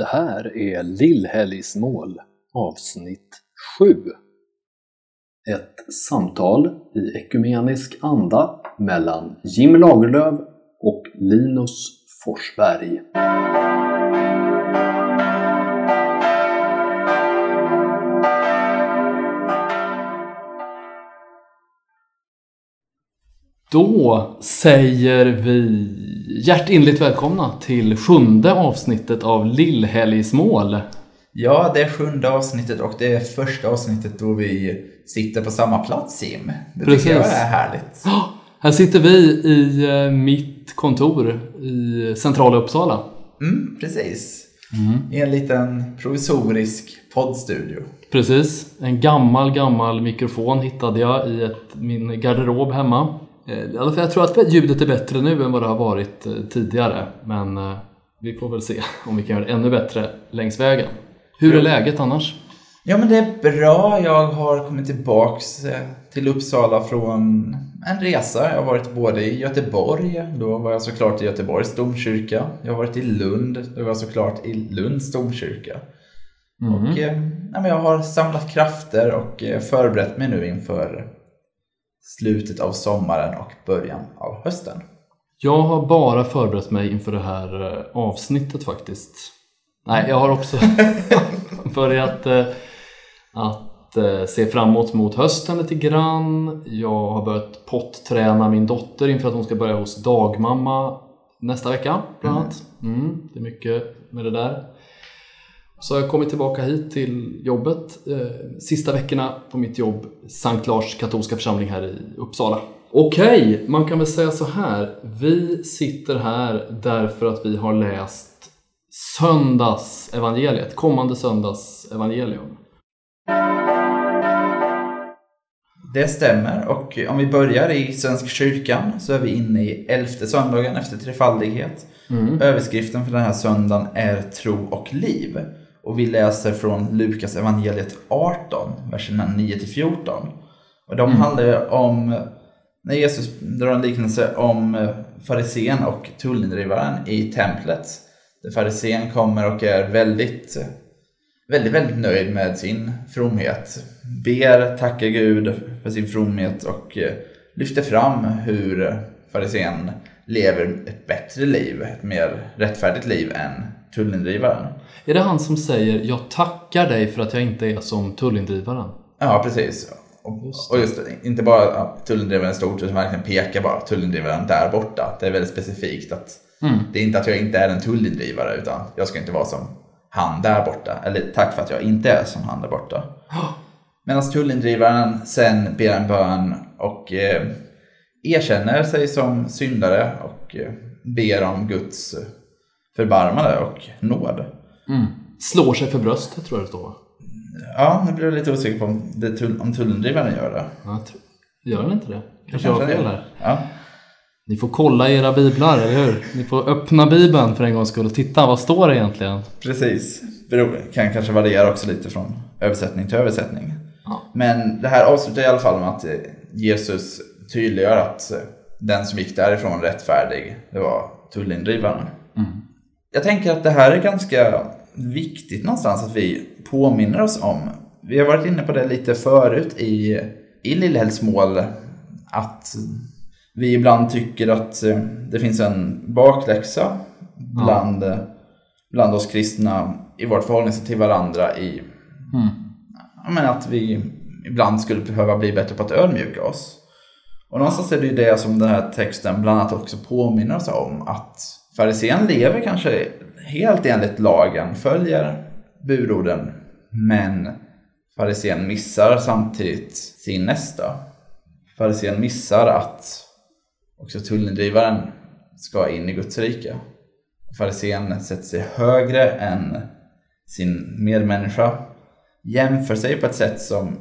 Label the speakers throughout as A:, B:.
A: Det här är Lillhelgsmål avsnitt 7. Ett samtal i ekumenisk anda mellan Jim Lagerlöf och Linus Forsberg.
B: Då säger vi hjärtinligt välkomna till sjunde avsnittet av Lillhelgsmål.
C: Ja, det är sjunde avsnittet och det är första avsnittet då vi sitter på samma plats, Jim. Det
B: Precis.
C: tycker jag är härligt.
B: Ja, Här sitter vi i eh, mitt kontor i centrala Uppsala.
C: Mm, precis. I en liten provisorisk poddstudio.
B: Precis. En gammal, gammal mikrofon hittade jag i ett, min garderob hemma. Fall, jag tror att ljudet är bättre nu än vad det har varit eh, tidigare. Men eh, vi får väl se om vi kan göra det ännu bättre längs vägen. Hur är läget annars?
C: Ja, men det är bra. Jag har kommit tillbaks till Uppsala från en resa. Jag har varit både i Göteborg, då var jag såklart i Göteborgs domkyrka. Jag har varit i Lund, då var jag såklart i Lunds domkyrka. Och eh, ja, men jag har samlat krafter och förberett mig nu inför slutet av sommaren och början av hösten.
B: Jag har bara förberett mig inför det här eh, avsnittet faktiskt. Nej, jag har också börjat eh, att eh, se framåt mot hösten lite grann. Jag har börjat potträna min dotter inför att hon ska börja hos dagmamma nästa vecka bland annat. Mm, det är mycket med det där. Så har jag kommit tillbaka hit till jobbet eh, sista veckorna på mitt jobb Sankt Lars katolska församling här i Uppsala. Okej, man kan väl säga så här. Vi sitter här därför att vi har läst söndags evangeliet, kommande söndags evangelium.
C: Det stämmer och om vi börjar i Svenska kyrkan så är vi inne i elfte söndagen efter trefaldighet. Överskriften för den här söndagen är tro och liv. Och vi läser från Lukas evangeliet 18, verserna 9-14. Och de handlar ju om när Jesus drar en liknelse om farisén och tullindrivaren i templet. Där farisén kommer och är väldigt väldigt, väldigt nöjd med sin fromhet. Ber, tackar Gud för sin fromhet och eh, lyfter fram hur farisén lever ett bättre liv, ett mer rättfärdigt liv än tullindrivaren.
B: Är det han som säger “Jag tackar dig för att jag inte är som tullindrivaren”?
C: Ja, precis. Och
B: Just
C: och just inte bara ja, tullindrivaren stort utan verkligen pekar bara tullindrivaren där borta. Det är väldigt specifikt att det är inte att jag inte är en tullindrivare utan jag ska inte vara som han där borta. Eller tack för att jag inte är som han där borta. Medan tullindrivaren sen ber en bön och eh, erkänner sig som syndare och eh, ber om Guds förbarmande och nåd.
B: Slår sig för bröstet tror jag det står.
C: Ja, nu blir jag lite osäker på om, det tull, om tullindrivaren gör det.
B: Ja, Gör den inte det? Kanske jag har fel
C: det.
B: här.
C: Ja.
B: Ni får kolla era biblar, eller hur? Ni får öppna bibeln för en gångs skull och titta, vad står det egentligen?
C: Precis. Beror, kan kanske variera också lite från översättning till översättning.
B: Ja.
C: Men det här avslutar i alla fall med att eh, Jesus tydliggör att eh, den som gick därifrån rättfärdig, det var tullindrivaren. Jag tänker att det här är ganska viktigt någonstans att vi påminner oss om. Vi har varit inne på det lite förut i, i Lillhällsmål. Att vi ibland tycker att eh, det finns en bakläxa bland, eh, bland oss kristna i vårt förhållningssätt till varandra i ja, men att vi ibland skulle behöva bli bättre på att ödmjuka oss. Och någonstans är det ju det som den här texten bland annat också påminner oss om. Att farisén lever kanske helt enligt lagen, följer budorden. Men farisén missar samtidigt sin nästa. Farisén missar att också tullindrivaren ska in i Guds rike. Farisén sätter sig högre än sin medmänniska. Jämför sig på ett sätt som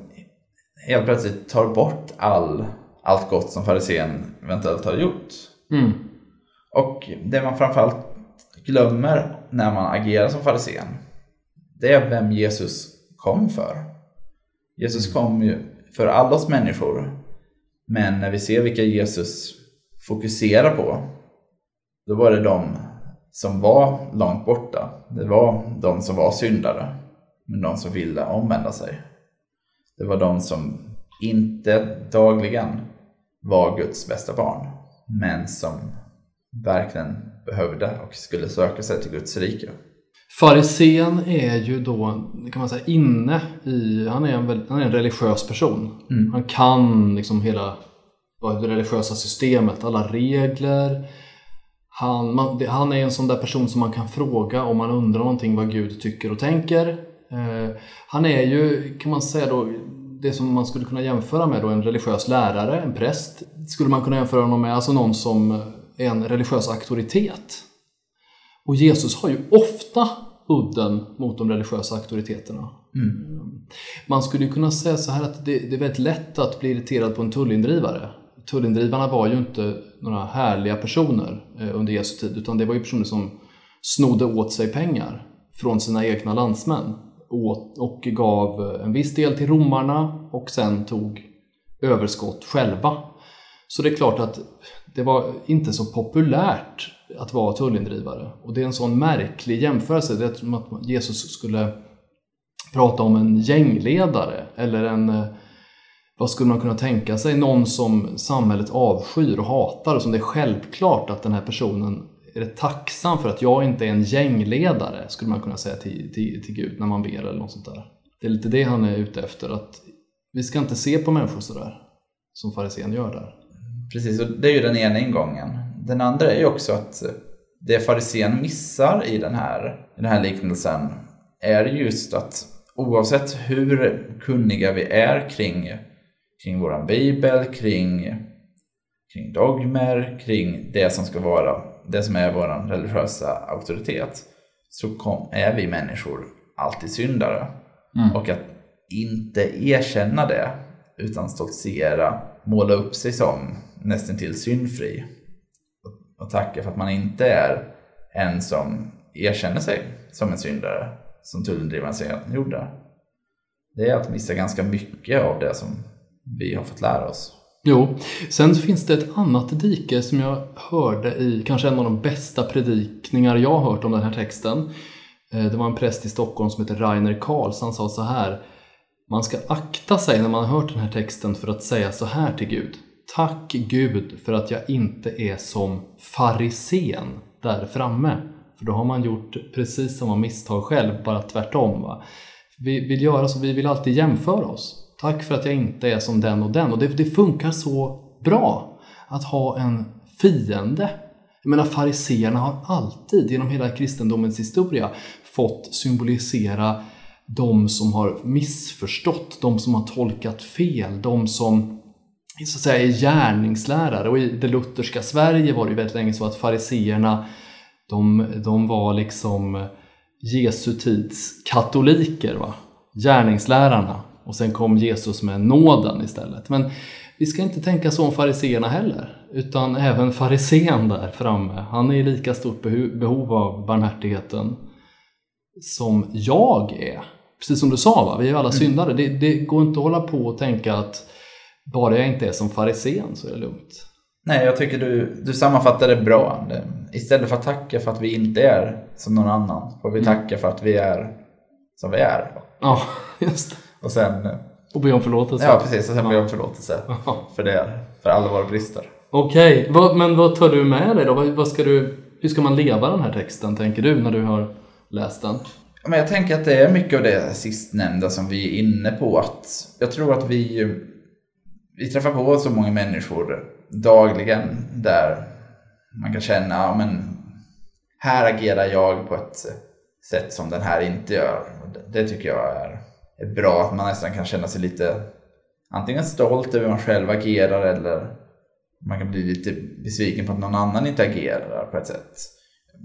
C: helt plötsligt tar bort all, allt gott som farisén eventuellt har gjort.
B: Mm.
C: Och det man framförallt glömmer när man agerar som farisén, det är vem Jesus kom för. Jesus kom ju för alla oss människor. Men när vi ser vilka Jesus fokuserar på, då var det de som var långt borta. Det var de som var syndare, men de som ville omvända sig. Det var de som inte dagligen var Guds bästa barn, men som verkligen behövde och skulle söka sig till Guds rike.
B: Farisén är ju då, kan man säga, inne i, han är en, han är en religiös person.
C: Mm.
B: Han kan liksom hela det religiösa systemet, alla regler. Han, man, han är en sån där person som man kan fråga om man undrar någonting vad Gud tycker och tänker. Eh, han är ju, kan man säga då, det som man skulle kunna jämföra med då, en religiös lärare, en präst. Skulle man kunna jämföra honom med alltså någon som är en religiös auktoritet. Och Jesus har ju ofta udden mot de religiösa auktoriteterna.
C: Mm.
B: Man skulle kunna säga så här att det, det, är väldigt lätt att bli irriterad på en tullindrivare. Tullindrivarna var ju inte några härliga personer eh, under Jesu tid utan det var ju personer som snodde åt sig pengar från sina egna landsmän och gav en viss del till romarna och sen tog överskott själva. Så det är klart att det var inte så populärt att vara tullindrivare. Och det är en sån märklig jämförelse. Det är som att Jesus skulle prata om en gängledare eller en eh, vad skulle man kunna tänka sig? Någon som samhället avskyr och hatar och som det är självklart att den här personen är tacksam för att jag inte är en gängledare, skulle man kunna säga till, till, till Gud när man ber eller något sånt där. Det är lite det han är ute efter, att vi ska inte se på människor sådär som farisén gör där.
C: Precis, och det är ju den ena ingången. Den andra är ju också att det farisén missar i den här, i den här liknelsen är just att oavsett hur kunniga vi är kring, kring våran bibel, kring, kring dogmer, kring det som ska vara det som är vår religiösa auktoritet så kom, är vi människor alltid syndare. Mm. Och att inte erkänna det utan stoltsera, måla upp sig som nästan till syndfri och, och tacka för att man inte är en som erkänner sig som en syndare som tullindrivaren sedan gjorde. Det är att missa ganska mycket av det som vi har fått lära oss.
B: Jo, sen finns det ett annat dike som jag hörde i kanske en av de bästa predikningar jag har hört om den här texten. Eh, det var en präst i Stockholm som heter Rainer Karls. Han sa så här. Man ska akta sig när man har hört den här texten för att säga så här till Gud. Tack Gud för att jag inte är som farisén där framme. För då har man gjort precis samma misstag själv, bara tvärtom. Va? Vi vill göra så, vi vill alltid jämföra oss. Tack för att jag inte är som den och den. Och det, det funkar så bra att ha en fiende. Jag menar fariseerna har alltid genom hela kristendomens historia fått symbolisera de som har missförstått, de som har tolkat fel, de som så att säga är gärningslärare. Och i det lutherska Sverige var det ju väldigt länge så att fariseerna de, de var liksom Jesu tids katoliker, va? gärningslärarna. Och sen kom Jesus med nåden istället. Men vi ska inte tänka så om fariseerna heller. Utan även farisén där framme, han är i lika stort behov av barmhärtigheten som jag är. Precis som du sa, va? vi är ju alla mm. syndare. Det, det, går inte att hålla på och tänka att bara jag inte är som farisén så är det lugnt.
C: Nej, jag tycker du, du sammanfattar det bra. Istället för att tacka för att vi inte är som någon annan, får vi mm. tacka för att vi är som vi är.
B: Ja, just det.
C: Och sen...
B: Och be om förlåtelse.
C: Ja, precis. Och sen ja. be om förlåtelse för det. För alla våra brister.
B: Okej, okay. men vad tar du med dig då? Vad ska du, hur ska man leva den här texten, tänker du, när du har läst den?
C: Men jag tänker att det är mycket av det sistnämnda som vi är inne på. Att jag tror att vi, vi träffar på så många människor dagligen där man kan känna, ja, men här agerar jag på ett sätt som den här inte gör. Det tycker jag är är bra att man nästan kan känna sig lite antingen stolt över hur man själv agerar eller man kan bli lite besviken på att någon annan inte agerar på ett sätt.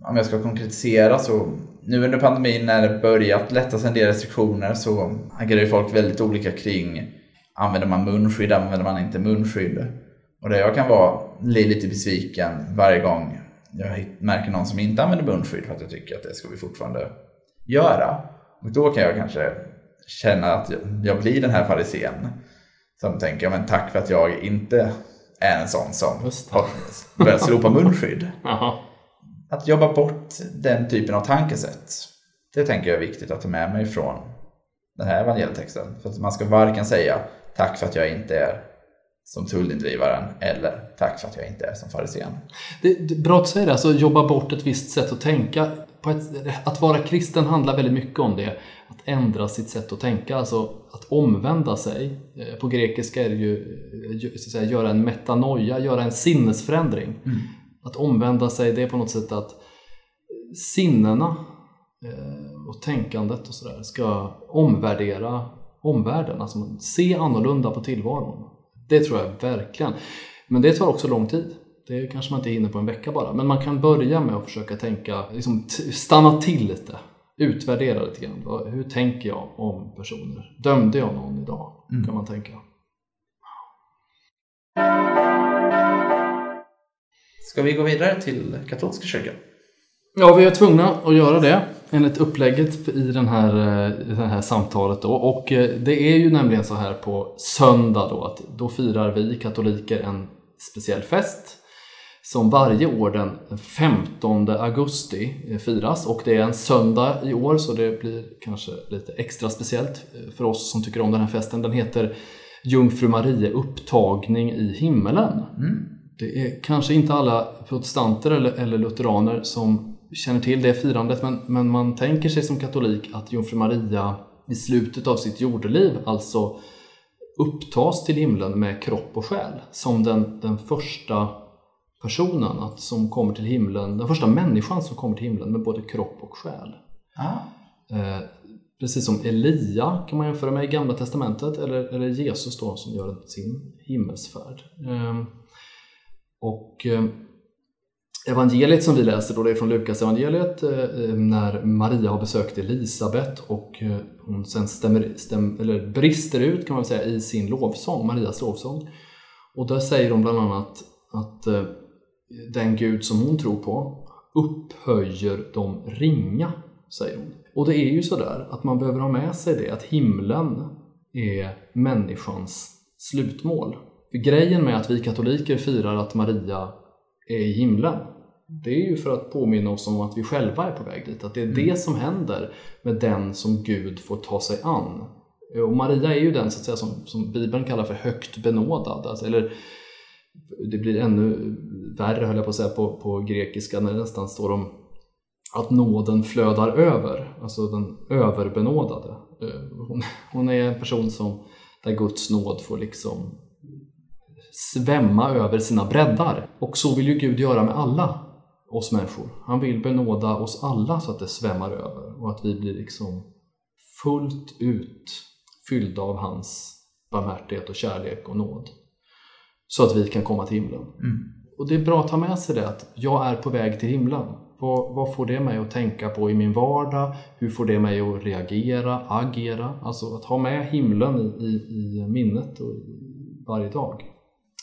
C: Om jag ska konkretisera så nu under pandemin när det börjat lättas en del restriktioner så agerar ju folk väldigt olika kring använder man munskydd, använder man inte munskydd? Och där jag kan vara lite besviken varje gång jag märker någon som inte använder munskydd för att jag tycker att det ska vi fortfarande göra. Och då kan jag kanske känna att jag blir den här farisén som tänker, men tack för att jag inte är en sån som har börjat slopa munskydd. att jobba bort den typen av tankesätt. Det tänker jag är viktigt att ta med mig från den här evangelietexten. För att man ska varken säga tack för att jag inte är som tullindrivaren eller tack för att jag inte är som farisén.
B: Att säga det, alltså jobba bort ett visst sätt att tänka. Ett, att vara kristen handlar väldigt mycket om det. Att ändra sitt sätt att tänka, alltså att omvända sig. Eh, på grekiska är det ju eh, så att säga, göra en metanoia, göra en sinnesförändring. Mm. Att omvända sig, det är på något sätt att sinnena eh, och tänkandet och sådär ska omvärdera omvärlden, alltså se annorlunda på tillvaron. Det tror jag verkligen. Men det tar också lång tid. Det kanske man inte hinner på en vecka bara. Men man kan börja med att försöka tänka, liksom stanna till lite. Utvärdera lite grann. Hur tänker jag om personer? Dömde jag någon idag? Mm. Kan man tänka.
C: Ska vi gå vidare till katolska kyrkan?
B: Ja, vi är tvungna att göra det enligt upplägget i den här, eh, det här samtalet. Då. Och eh, det är ju nämligen så här på söndag då att då firar vi katoliker en speciell fest som varje år den 15 augusti eh, firas och det är en söndag i år så det blir kanske lite extra speciellt för oss som tycker om den här festen. Den heter Jungfru Marie upptagning i himmelen. Mm. Det är kanske inte alla protestanter eller, eller lutheraner som känner till det firandet men, men man tänker sig som katolik att Jungfru Maria i slutet av sitt jordeliv alltså upptas till himlen med kropp och själ som den, den första personen att, som kommer till himlen, den första människan som kommer till himlen med både kropp och själ. Ah. Eh, precis som Elia kan man jämföra med i Gamla Testamentet eller, eller Jesus då som gör sin himmelsfärd. Eh, och eh, evangeliet som vi läser då, det är från Lukas evangeliet eh, när Maria har besökt Elisabet och hon sen stämmer, stäm, eller brister ut kan man säga i sin lovsång, Marias lovsång. Och där säger hon bland annat att den Gud som hon tror på upphöjer de ringa, säger hon. Och det är ju sådär att man behöver ha med sig det att himlen är människans slutmål. För grejen med att vi katoliker firar att Maria är i himlen det är ju för att påminna oss om att vi själva är på väg dit. Att det är mm. det som händer med den som Gud får ta sig an. Och Maria är ju den så att säga, som, som Bibeln kallar för högt benådad. Alltså, eller det blir ännu värre höll jag på att säga på, på grekiska när det nästan står om att nåden flödar över, alltså den överbenådade. Eh, hon, hon är en person som, där Guds nåd får liksom svämma över sina breddar. Och så vill ju Gud göra med alla oss människor. Han vill benåda oss alla så att det svämmar över och att vi blir liksom fullt ut fyllda av hans barmhärtighet och kärlek och nåd. Så att vi kan komma till himlen. Mm. Och det är bra att ta med sig det att jag är på väg till himlen. Vad, vad, får det mig att tänka på i min vardag? Hur får det mig att reagera, agera? Alltså att ha med himlen i, i, i minnet och varje dag.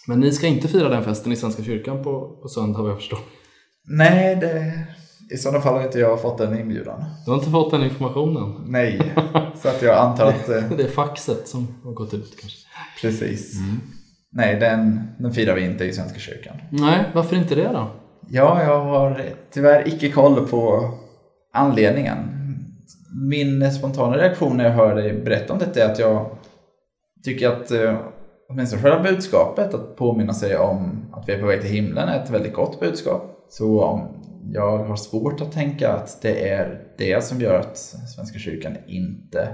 B: Men ni ska inte fira den festen i Svenska kyrkan på, på söndag vad jag förstår.
C: Nej, det, i sådana fall har inte jag fått den inbjudan.
B: Du har inte fått den informationen?
C: Nej, så att jag antar att...
B: det är faxet som har gått ut kanske.
C: Precis. Mm. Nej, den, den firar vi inte i Svenska kyrkan.
B: Nej, varför inte det då?
C: Ja, jag har tyvärr icke koll på anledningen. Min spontana reaktion när jag hör dig berätta om detta är att jag tycker att eh, åtminstone själva budskapet, att påminna sig om att vi är på väg till himlen, är ett väldigt gott budskap. Så jag har svårt att tänka att det är det som gör att Svenska kyrkan inte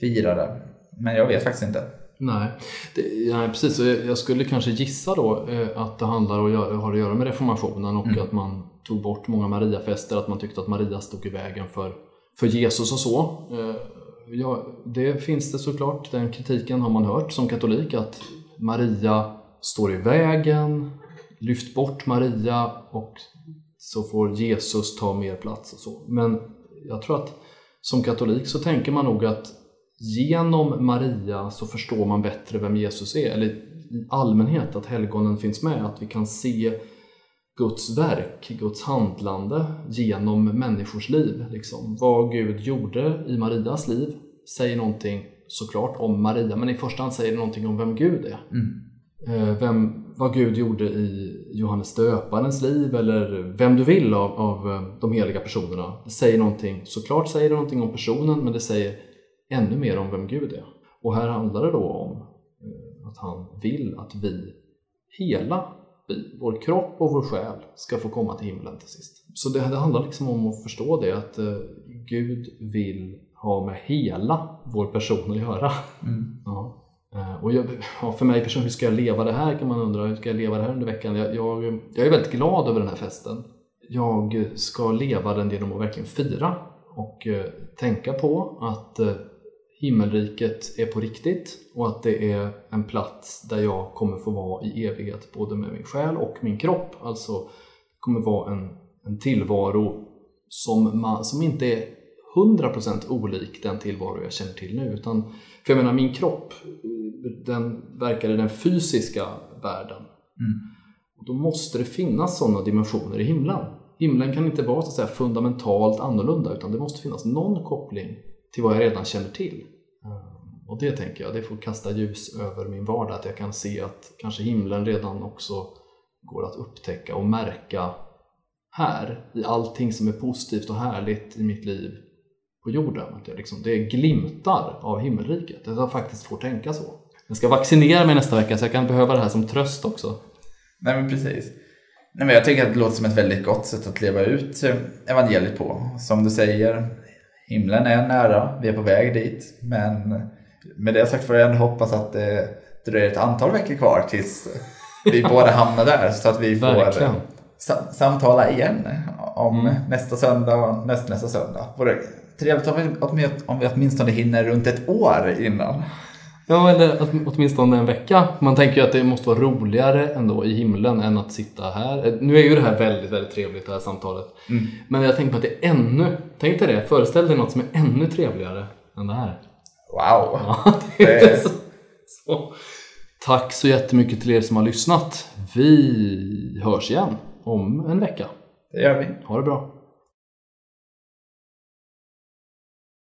C: firar det. Men jag vet faktiskt inte.
B: Nej, det, nej precis. Jag skulle kanske gissa då eh, att det handlar och har att göra med reformationen och mm. att man tog bort många Mariafester, att man tyckte att Maria stod i vägen för, för Jesus och så. Eh, ja, det finns det såklart, den kritiken har man hört som katolik att Maria står i vägen, lyft bort Maria och så får Jesus ta mer plats och så. Men jag tror att som katolik så tänker man nog att genom Maria så förstår man bättre vem Jesus är. Eller i allmänhet att helgonen finns med, att vi kan se Guds verk, Guds handlande genom människors liv. Liksom. Vad Gud gjorde i Marias liv säger någonting såklart om Maria, men i första hand säger det någonting om vem Gud är. Mm. eh, vem, vad Gud gjorde i Johannes döparens liv eller vem du vill av, av eh, de heliga personerna. Det säger någonting, såklart säger det någonting om personen men det säger ännu mer om vem Gud är. Och här handlar det då om eh, att han vill att vi, hela vi, vår kropp och vår själ, ska få komma till himlen till sist. Så det, det handlar liksom om att förstå det, att eh, Gud vill ha med hela vår person att göra.
C: Mm.
B: Ja. Eh, Och jag, ja, för mig personligen, hur ska jag leva det här kan man undra. Hur ska jag leva det här under veckan? Jag, jag, jag är väldigt glad över den här festen. Jag ska leva den genom att verkligen fira och tänka på att himmelriket är på riktigt och att det är en plats där jag kommer få vara i evighet både med min själ och min kropp. Alltså kommer vara en, en tillvaro som, man, som inte är 100% olik den tillvaro jag känner till nu. Utan, för jag menar min kropp, den verkar i den fysiska världen. Och då måste det finnas sådana dimensioner i himlen. Himlen kan inte vara så att säga, fundamentalt annorlunda utan det måste finnas någon koppling till vad jag redan känner till. Ehm, och det tänker jag, det får kasta ljus över min vardag, att jag kan se att kanske himlen redan också går att upptäcka och märka här, i allting som är positivt och härligt i mitt liv på jorden. Att jag liksom, det är glimtar av himmelriket, att jag faktiskt får tänka så. Jag ska vaccinera mig nästa vecka så jag kan behöva det här som tröst också.
C: Nej men precis. Nej, men jag tycker att det låter som ett väldigt gott sätt att leva ut evangeliet på. Som du säger, himlen är nära, vi är på väg dit. Men med det sagt får jag ändå hoppas att det dröjer ett antal veckor kvar tills vi båda hamnar där. Så att vi får
B: Verkligen.
C: sam- samtala igen om
B: Mm.
C: nästa söndag och nästnästa söndag. Vore trevligt om vi, om vi åtminstone hinner runt ett år innan.
B: Ja, eller åtminstone en vecka. Man tänker ju att det måste vara roligare ändå i himlen än att sitta här. Eh, Nu är ju det här väldigt, väldigt trevligt det här samtalet. Men jag tänker på att det är ännu, tänk dig det, föreställ dig något som är ännu trevligare än det här.
C: Wow!
B: Ja, det är
C: Det-
B: så, så. Tack så jättemycket till er som har lyssnat. Vi hörs igen om en vecka.
C: Det gör vi.
B: Ha det bra.